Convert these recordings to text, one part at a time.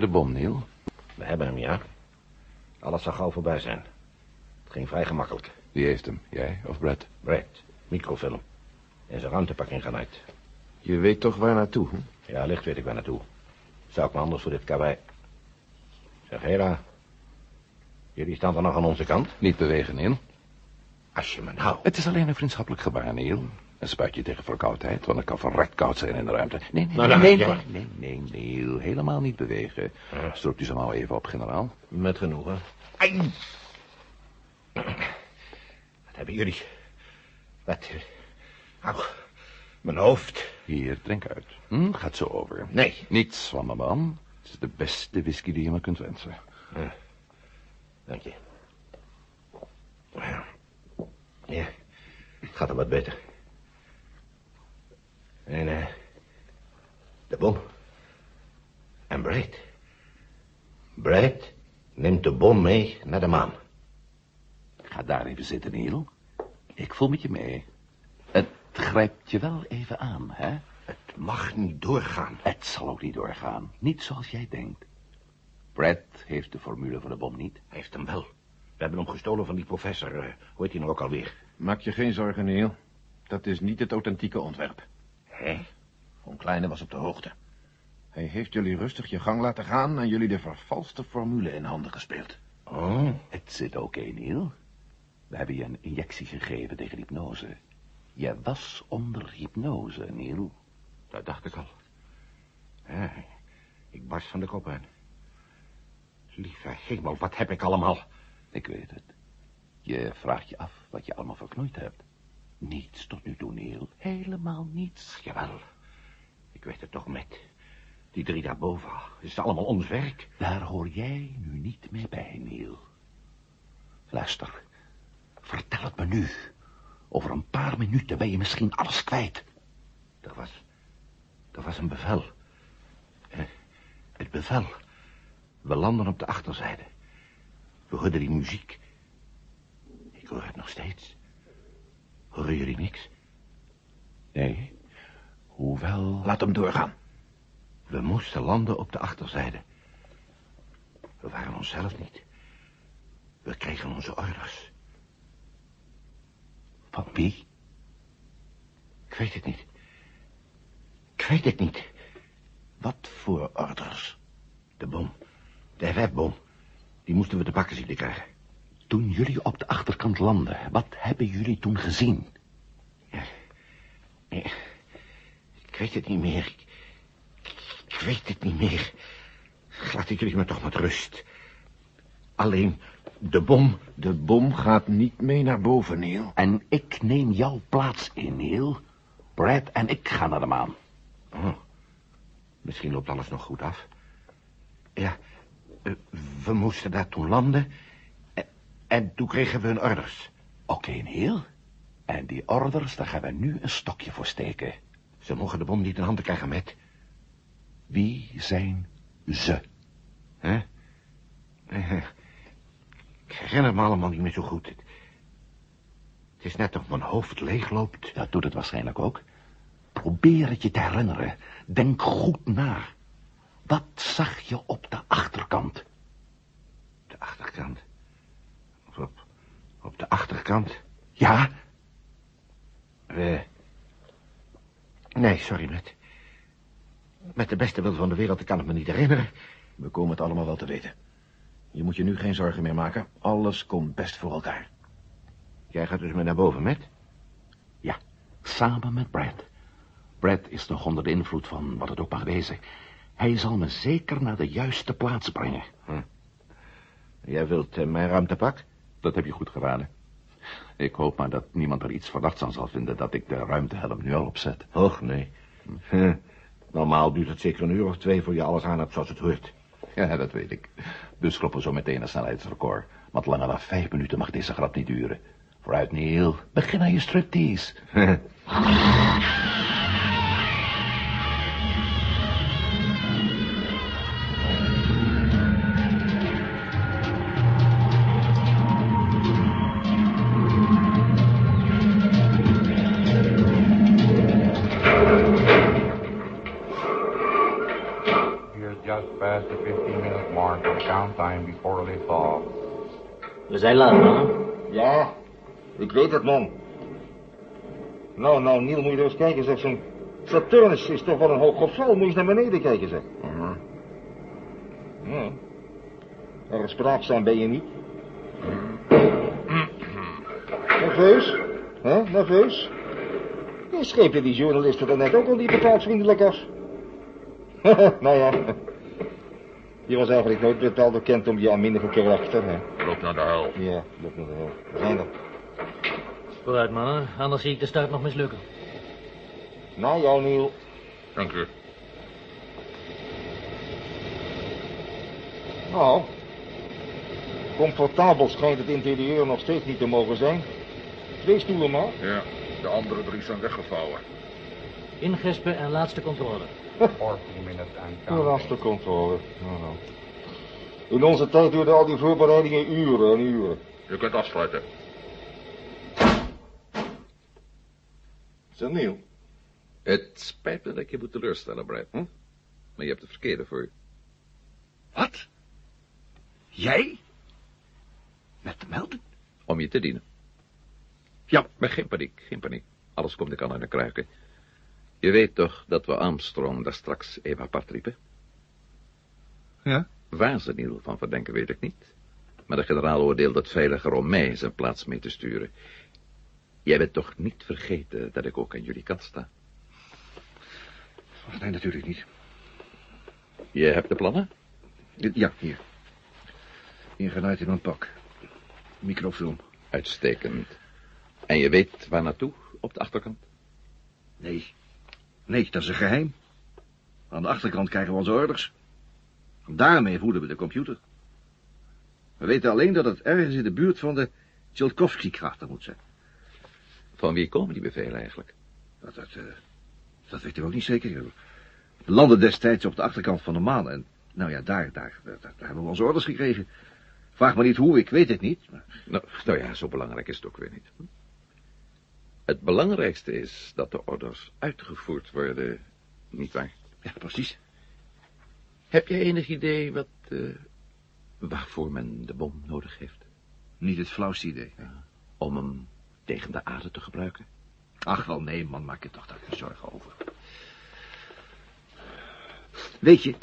je de bom, Neil? We hebben hem, ja. Alles zal gauw voorbij zijn. Het ging vrij gemakkelijk. Wie heeft hem? Jij of Brad? Brad, microfilm. En zijn ruimtepak ingenaaid. Je weet toch waar naartoe, hè? Ja, licht weet ik waar naartoe. Zou ik me anders voor dit karwei... Zeg, Hera. Jullie staan dan nog aan onze kant? Niet bewegen, Neil. Als je me nou... Het is alleen een vriendschappelijk gebaar, Neil. Een spuitje tegen verkoudheid, want het kan verrekt koud zijn in de ruimte. Nee, nee, Nou, nee, nee, ja. nee, nee, nee, Neil. Helemaal niet bewegen. Ja. Stroop u ze nou even op, generaal. Met genoegen. Ai. Wat hebben jullie? Wat... Au, mijn hoofd. Hier, drink uit. Hm, gaat zo over. Nee. Niets van de man. Het is de beste whisky die je maar kunt wensen. Dank je. Ja, het gaat er wat beter. En, eh... de bom. En Brad. Brad neemt de bom mee naar de maan. Ga daar even zitten, Neil. Ik voel met je mee. Het grijpt je wel even aan, hè? Het mag niet doorgaan. Het zal ook niet doorgaan. Niet zoals jij denkt. Brad heeft de formule voor de bom niet. Hij heeft hem wel. We hebben hem gestolen van die professor. eh, hoe heet hij nou ook alweer? Maak je geen zorgen, Neil. Dat is niet het authentieke ontwerp. Hé? Von Kleine was op de hoogte. Hij heeft jullie rustig je gang laten gaan... en jullie de vervalste formule in handen gespeeld. Oh, Het zit oké, Neil. We hebben je een injectie gegeven tegen hypnose. Je was onder hypnose, Neil. dat dacht ik al. Ja, ik barst van de kop aan. Lieve hemel, wat heb ik allemaal? Ik weet het. Je vraagt je af wat je allemaal verknoeid hebt. Niets tot nu toe, Neil. Helemaal niets. Jawel, ik weet het toch met. Die drie daarboven, het is allemaal ons werk. Daar hoor jij nu niet meer bij, Neil. Luister, vertel het me nu. Over een paar minuten ben je misschien alles kwijt. Er was, er was een bevel. Eh, het bevel. We landen op de achterzijde. We hoorden die muziek. Ik hoor het nog steeds. Horen jullie niks? Nee, hoewel... Laat hem doorgaan. We moesten landen op de achterzijde. We waren onszelf niet. We kregen onze orders. Van wie? Ik weet het niet. Ik weet het niet. Wat voor orders? De bom. De FF-bom. Die moesten we te pakken zien te krijgen. Toen jullie op de achterkant landden, wat hebben jullie toen gezien? Ik weet het niet meer. Ik, ik weet het niet meer. Laat ik jullie maar toch met rust. Alleen de bom. De bom gaat niet mee naar boven, Neil. En ik neem jouw plaats in, Neil. Brad en ik gaan naar de maan. Oh, misschien loopt alles nog goed af. Ja, eh, we moesten daar toen landen. En, en toen kregen we hun orders. Oké, Neil. En die orders, daar gaan we nu een stokje voor steken. Ze mogen de bom niet in handen krijgen met. Wie zijn ze? Hè? Ik herinner me allemaal niet meer zo goed. Het, het is net of mijn hoofd leegloopt. Dat doet het waarschijnlijk ook. Probeer het je te herinneren. Denk goed na. Wat zag je op de achterkant? De achterkant. Op, op de achterkant. Ja, Eh, nee, sorry, met. Met de beste wil van de wereld kan ik me niet herinneren. We komen het allemaal wel te weten. Je moet je nu geen zorgen meer maken. Alles komt best voor elkaar. Jij gaat dus mee naar boven, met? ja, samen met Brad. Brad is nog onder de invloed van wat het ook mag wezen. Hij zal me zeker naar de juiste plaats brengen. Jij wilt eh, mijn ruimtepak? Dat heb je goed geraden. Ik hoop maar dat niemand er iets verdachts aan zal vinden dat ik de ruimtehelm nu al opzet. Och, nee. Normaal duurt het zeker een uur of twee voor je alles aan hebt zoals het hoort. Ja, dat weet ik. Dus kloppen zo meteen een snelheidsrecord. Want langer dan vijf minuten mag deze grap niet duren. Vooruit, Neil. Begin aan je striptease. We zijn laat, man. Ja, ik weet het, man. Nou, nou, Niel, moet je eens kijken, zeg. Zo'n Saturnus is toch wel een hoog geval. Moet je eens naar beneden kijken, zeg. Ja. Erg spraakzaam ben je niet. Nerveus? Hè, nerveus? Je scheepte die journalisten er net ook al niet bepaald vriendelijk af. nou ja. Je was eigenlijk nooit bepaald bekend om je aanminnige karakter, hè. Loop naar de hel. Ja, dat nog wel. We zijn er. Vooruit, mannen. Anders zie ik de start nog mislukken. Nou, jou, Niel. Dank u. Nou, comfortabel schijnt het interieur nog steeds niet te mogen zijn. Twee stoelen maar. Ja, de andere drie zijn weggevouwen. Ingespen en laatste controle. 14 minutes and De counting. laatste controle. Nou, nou. In onze tijd duurden al die voorbereidingen uren en uren. Je kunt afsluiten. Zeg, Niel. Het spijt me dat ik je moet teleurstellen, Brad. Hm? Maar je hebt de verkeerde voor je. Wat? Jij? Met de melding? Om je te dienen. Ja, maar geen paniek, geen paniek. Alles komt ik aan in de kruiken. Je weet toch dat we Armstrong daar straks even apart riepen? Ja. Waar ze Niel van verdenken, weet ik niet. Maar de generaal oordeelde het veiliger om mij zijn plaats mee te sturen. Jij bent toch niet vergeten dat ik ook aan jullie kant sta? Nee, natuurlijk niet. Je hebt de plannen? Ja, hier. Ingeluid in mijn pak. Microfilm. Uitstekend. En je weet waar naartoe op de achterkant? Nee. Nee, dat is een geheim. Aan de achterkant krijgen we onze orders. Daarmee voeden we de computer. We weten alleen dat het ergens in de buurt van de Tchaikovsky-krachten moet zijn. Van wie komen die bevelen eigenlijk? Dat, dat, eh, dat weet ik ook niet zeker. We landden destijds op de achterkant van de maan en... Nou ja, daar, daar, daar, daar hebben we onze orders gekregen. Vraag me niet hoe, ik weet het niet. Maar... Nou, nou ja, zo belangrijk is het ook weer niet. Het belangrijkste is dat de orders uitgevoerd worden, nietwaar? Ja, precies. Heb jij enig idee wat, eh, waarvoor men de bom nodig heeft? Niet het flauwste idee. Om hem tegen de aarde te gebruiken? Ach, wel nee, man, maak je toch daar geen zorgen over. Weet je...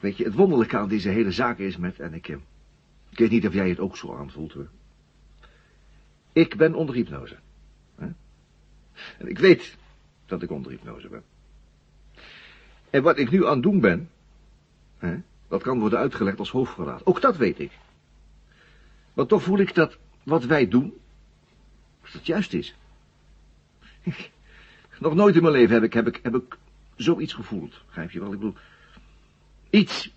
Weet je, het wonderlijke aan deze hele zaak is met... En ik, eh, ik weet niet of jij het ook zo aanvoelt, hoor. Ik ben onder hypnose. En ik weet dat ik onder hypnose ben. En wat ik nu aan het doen ben... Hè, dat kan worden uitgelegd als hoofdverraad. Ook dat weet ik. Maar toch voel ik dat wat wij doen... dat juist is. Nog nooit in mijn leven heb ik, heb ik, heb ik zoiets gevoeld. Begrijp je wel? Ik bedoel... Iets...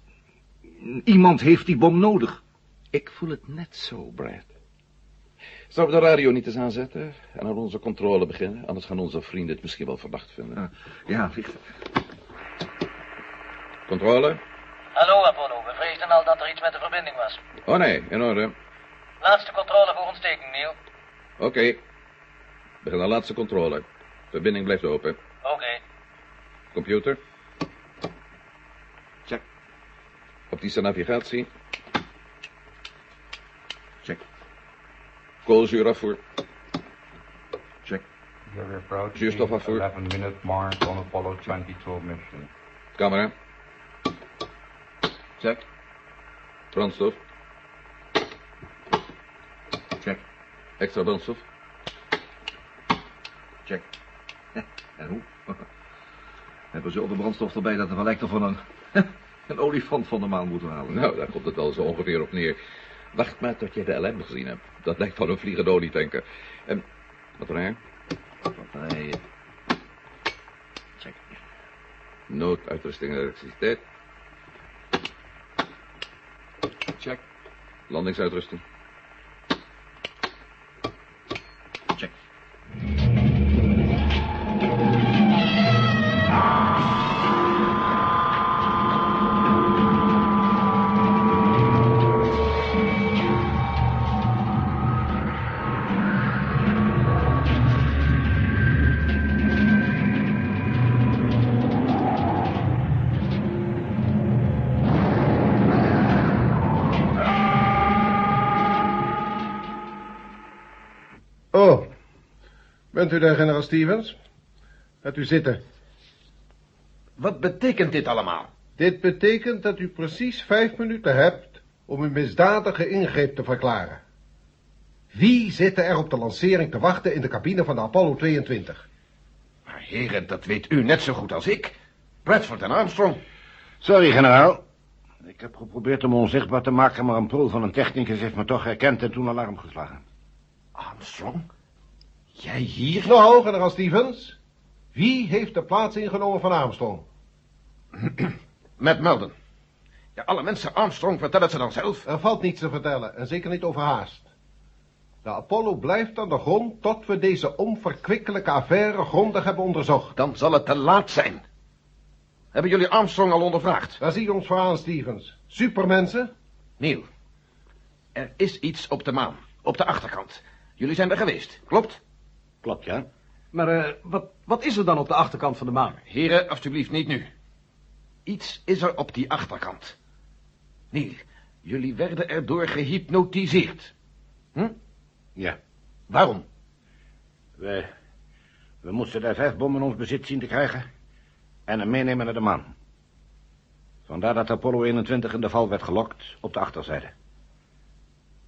Iemand heeft die bom nodig. Ik voel het net zo, Brad. Zouden we de radio niet eens aanzetten en aan onze controle beginnen? Anders gaan onze vrienden het misschien wel verdacht vinden. Ja, ja licht. Controle? Hallo, Apollo. We vreesden al dat er iets met de verbinding was. Oh nee, in orde. Laatste controle voor ontsteking, Neil. Oké. Begin de laatste controle. Verbinding blijft open. Oké. Computer? Check. Optische navigatie. Koolzuurafvoer. Check. You're approaching Zuurstofafvoer. 11 minute mark on Apollo 22 mission. Camera. Check. Brandstof. Check. Extra brandstof. Check. En hoe? Hebben we zoveel brandstof erbij dat het wel lijkt of we een, een olifant van de maan moeten halen. Nou, daar komt het wel zo ongeveer op neer. Wacht maar tot je de ellende gezien hebt. Dat lijkt van een vliegende olietanker. En, wat raar. Batterijen. Check. Nooduitrusting elektriciteit. Check. Landingsuitrusting. Bent u daar, generaal Stevens? Gaat u zitten. Wat betekent dit allemaal? Dit betekent dat u precies vijf minuten hebt om uw misdadige ingreep te verklaren. Wie zitten er op de lancering te wachten in de cabine van de Apollo 22? Maar heren, dat weet u net zo goed als ik. Bradford en Armstrong. Sorry, generaal. Ik heb geprobeerd hem onzichtbaar te maken, maar een proef van een technicus heeft me toch herkend en toen alarm geslagen. Armstrong? Jij hier? Nou, generaal Stevens, wie heeft de plaats ingenomen van Armstrong? Met Melden. Ja, alle mensen Armstrong vertellen ze dan zelf. Er valt niets te vertellen, en zeker niet overhaast. De Apollo blijft aan de grond tot we deze onverkwikkelijke affaire grondig hebben onderzocht. Dan zal het te laat zijn. Hebben jullie Armstrong al ondervraagd? Daar zie je ons voor aan, Stevens. Supermensen? Neil, er is iets op de maan. Op de achterkant. Jullie zijn er geweest, klopt? Klopt, ja. Maar eh, wat, wat is er dan op de achterkant van de maan? Heren, alstublieft niet nu. Iets is er op die achterkant. Neil, jullie werden erdoor gehypnotiseerd. Hm? Ja. Waarom? We, we moesten daar vijf bommen in ons bezit zien te krijgen en hem meenemen naar de maan. Vandaar dat Apollo 21 in de val werd gelokt op de achterzijde.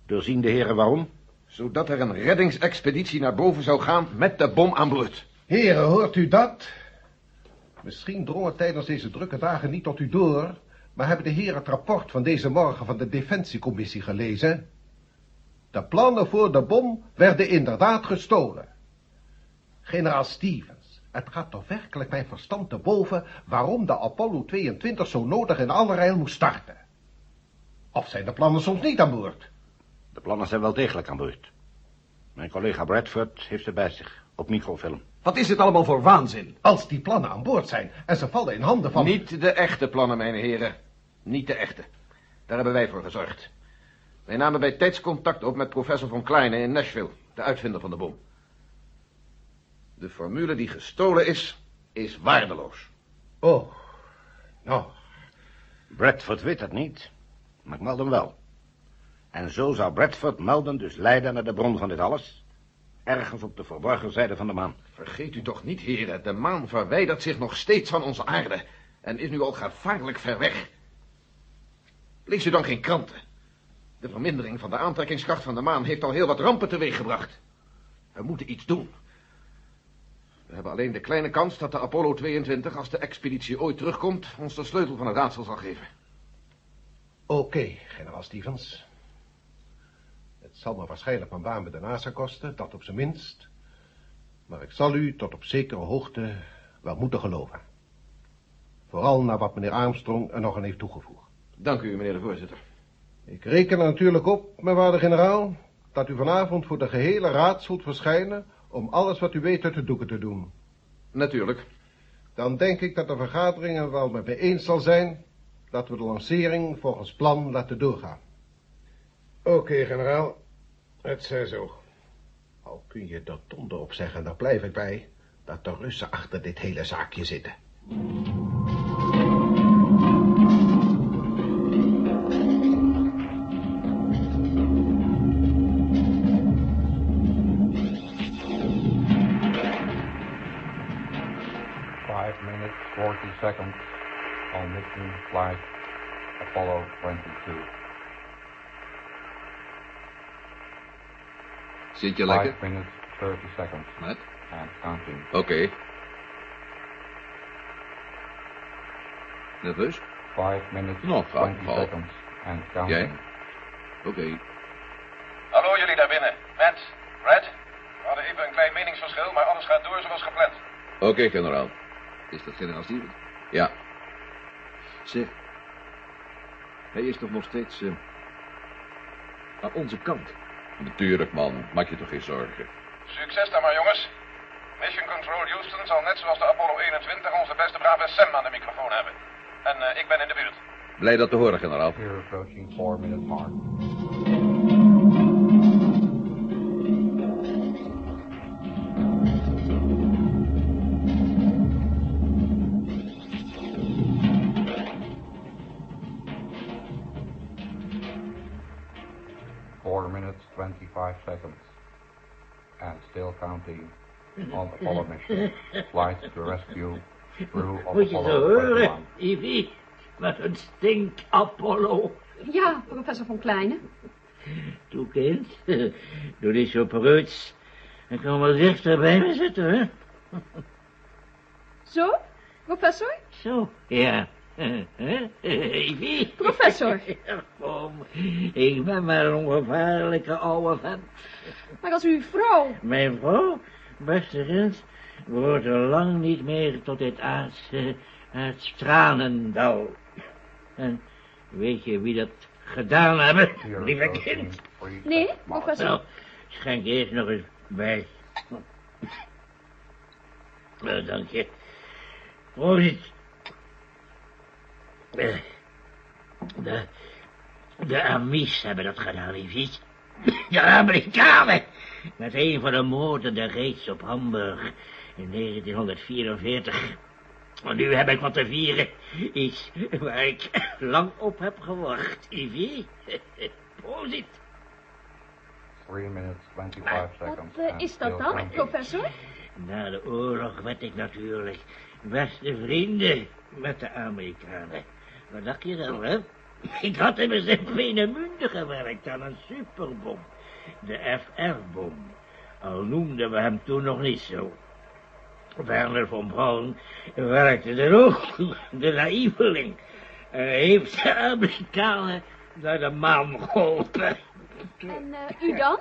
Doorzien de heren waarom? Zodat er een reddingsexpeditie naar boven zou gaan met de bom aan boord. Heren, hoort u dat? Misschien drong het tijdens deze drukke dagen niet tot u door... maar hebben de heren het rapport van deze morgen van de Defensiecommissie gelezen? De plannen voor de bom werden inderdaad gestolen. Generaal Stevens, het gaat toch werkelijk mijn verstand te boven... waarom de Apollo 22 zo nodig in allerijl moest starten? Of zijn de plannen soms niet aan boord? De plannen zijn wel degelijk aan boord. Mijn collega Bradford heeft ze bij zich, op microfilm. Wat is dit allemaal voor waanzin? Als die plannen aan boord zijn en ze vallen in handen van... Niet de echte plannen, mijn heren. Niet de echte. Daar hebben wij voor gezorgd. Wij namen bij tijds contact op met professor von Kleine in Nashville, de uitvinder van de bom. De formule die gestolen is, is waardeloos. Oh, nou, Bradford weet dat niet, maar ik meld hem wel. En zo zou Bradford melden dus leiden naar de bron van dit alles. Ergens op de verborgen zijde van de maan. Vergeet u toch niet, heren, de maan verwijdert zich nog steeds van onze aarde... en is nu al gevaarlijk ver weg. Lees u dan geen kranten? De vermindering van de aantrekkingskracht van de maan heeft al heel wat rampen teweeggebracht. We moeten iets doen. We hebben alleen de kleine kans dat de Apollo 22, als de expeditie ooit terugkomt, ons de sleutel van het raadsel zal geven. oké, generaal Stevens. Het zal me waarschijnlijk mijn baan bij de NASA kosten, dat op zijn minst. Maar ik zal u tot op zekere hoogte wel moeten geloven. Vooral naar wat meneer Armstrong er nog aan heeft toegevoegd. Dank u, meneer de voorzitter. Ik reken er natuurlijk op, mijn waarde generaal, dat u vanavond voor de gehele raad zult verschijnen om alles wat u weet uit de doeken te doen. Natuurlijk. Dan denk ik dat de vergadering er wel met me eens zal zijn dat we de lancering volgens plan laten doorgaan. Oké, generaal. Het zij zo. Al kun je er donder op zeggen, daar blijf ik bij, dat de Russen achter dit hele zaakje zitten. Five minutes, 40 seconds on mission flight Apollo 22. Zit je lekker? Five minutes, 30 seconds Met? and counting. Oké. Nerveus? Five minutes, ga- 20 ga op. seconds and counting. Jij? Oké. Hallo jullie daar binnen. Matt, Brad. We hadden even een klein meningsverschil, maar alles gaat door zoals gepland. Oké, generaal. Is dat generaal Stevens? Ja. Zeg. Hij is toch nog steeds eh, aan onze kant? Natuurlijk, man. Maak je toch geen zorgen. Succes dan maar, jongens. Mission Control Houston zal net zoals de Apollo 21 onze beste brave Sam aan de microfoon hebben. En eh, ik ben in de buurt. Blij dat te horen, generaal. Here approaching four minute mark. Seconds. and still counting on Apollo mission. Flight to rescue crew of Moet je zo Apollo horen, 21. Ivy? Wat een stinkt Apollo. Ja, professor von Kleine. Toe, kind. Doe niet zo preuts. En kom wel dichter bij me zitten, hè? Zo, professor? Zo, ja. Hè? Ivy? Professor. Kom, ik ben maar een ongevaarlijke oude vent. Maar als uw vrouw... Mijn vrouw, beste behoort er lang niet meer tot dit aardse, het tranendal. En weet je wie dat gedaan hebben, lieve kind? Nee, professor. Nou, schenk eerst nog eens bij. Nou, dank je. Proost. Eh, De, de Amis hebben dat gedaan, liefjes. De Amerikanen. Met een van de moorden reeds op Hamburg in 1944. Maar nu heb ik wat te vieren. Iets waar ik lang op heb gewacht, Ivy. Proost. Three minutes, 25 Wat seconds. eh, and is dat dan, professor? Na de oorlog werd ik natuurlijk beste vrienden met de Amerikanen. Wat dacht je dan, hè? Ik had immers in Peenemünde gewerkt aan een superbom. De FR-bom. Al noemden we hem toen nog niet zo. Werner von Braun werkte er ook, de naïveling. Hij heeft de Amerikanen naar de maan geholpen. En eh, u dan?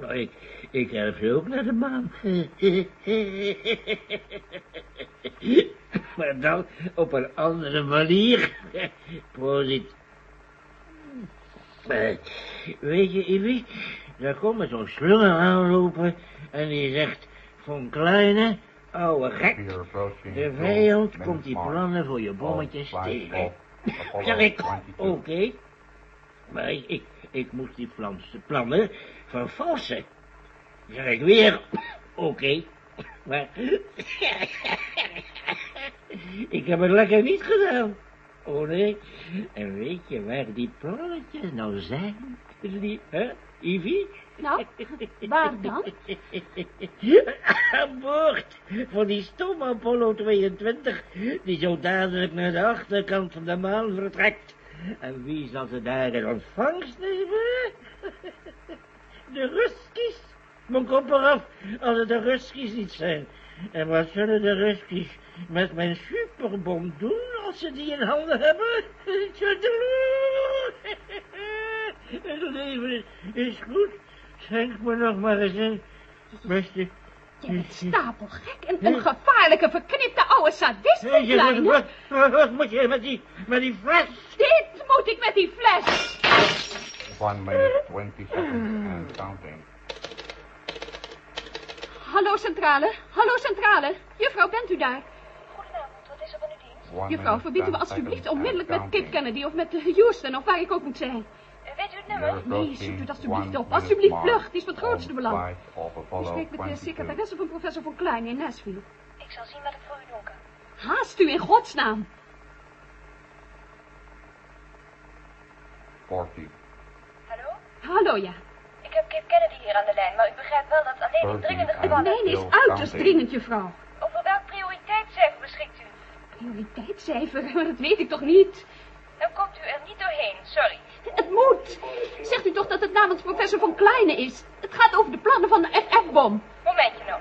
Nou, ik, ik help ze ook naar de maan. maar dan op een andere manier. Proost. Eh, weet je, Ivy, daar komt zo'n slungel aanlopen en die zegt, van kleine, ouwe gek, de vijand komt die plannen voor je bommetjes flight tegen. Zeg ik, 22. oké. Maar ik, ik, ik moest die plannen vervalsen. Zeg ik weer, oké. Maar ik heb het lekker niet gedaan. Oh nee. En weet je waar die plannetjes nou zijn? Die, hè, Ivy? Nou, waar dan? Aan boord van die stomme Apollo 22, die zo dadelijk naar de achterkant van de maan vertrekt. En wie zal ze daar in ontvangst nemen? De Ruskies. Mijn kop eraf, als het de Ruskies niet zijn. En wat zullen de Ruskies met mijn superbom doen als ze die in handen hebben? Tjoedeloe. Het leven is, goed. Schenk me nog maar eens in, beste... Je bent stapelgek en een gevaarlijke, verknipte oude sadist Kleine. wat, wat, wat moet je met die, met die fles? Dit moet ik met die fles. One minute, 20 seconds and counting. Hallo centrale, hallo centrale. Juffrouw, bent u daar? Goedenavond, wat is er van uw dienst? One Juffrouw, verbiedt u me 10 alstublieft onmiddellijk met Kip. Kennedy of met eh, Houston of waar ik ook moet zijn. Eh, Weet u het nummer? Nee, u het alstublieft op. mark. vlug, het is van het grootste belang. Ik spreek met de 22. secretaresse van professor von Klein in Nashville. Ik zal zien wat ik voor u doen kan. Haast u in godsnaam. 40. Hallo? Hallo, ja. Ik heb Kip Kennedy hier aan de lijn, maar u begrijpt wel dat alleen in dringende Nee, is uiterst dringend, juffrouw. Over welk prioriteitscijfer beschikt u? Prioriteitscijfer, maar dat weet ik toch niet. Dan komt u er niet doorheen, sorry. Het moet. Zegt u toch dat het namens professor von Kleine is? Het gaat over de plannen van de FF-bom. Momentje nog.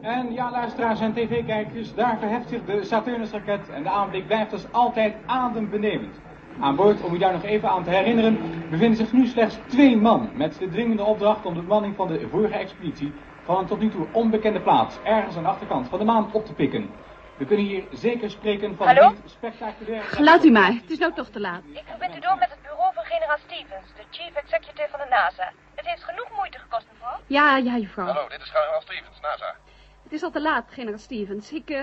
En ja, luisteraars en tv-kijkers, daar verheft zich de Saturnus-raket en de aanblik blijft als altijd adembenemend. Aan boord, om u daar nog even aan te herinneren, bevinden zich nu slechts twee man met de dringende opdracht om de bemanning van de vorige expeditie van een tot nu toe onbekende plaats, ergens aan de achterkant van de maan, op te pikken. We kunnen hier zeker spreken van Hallo? een spectaculair... Laat u maar, het is nou toch te laat. Ik verbind u door met het bureau generaal Stevens, de chief executive van de NASA. Het heeft genoeg moeite gekost, mevrouw. Ja, ja, juffrouw. Hallo, dit is generaal Stevens, NASA. Het is al te laat, generaal Stevens. Ik, eh,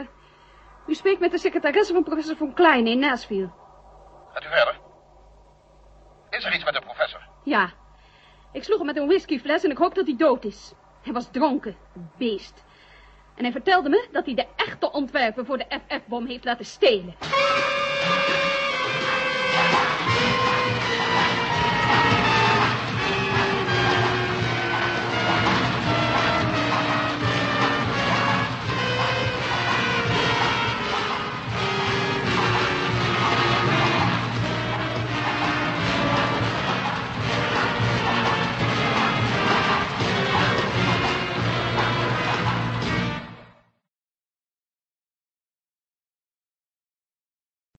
u spreekt met de secretaresse van professor von Klein in Nashville. Gaat u verder? Is er iets met de professor? Ja. Ik sloeg hem met een whiskyfles en ik hoop dat hij dood is. Hij was dronken, een beest. En hij vertelde me dat hij de echte ontwerpen voor de FF-bom heeft laten stelen.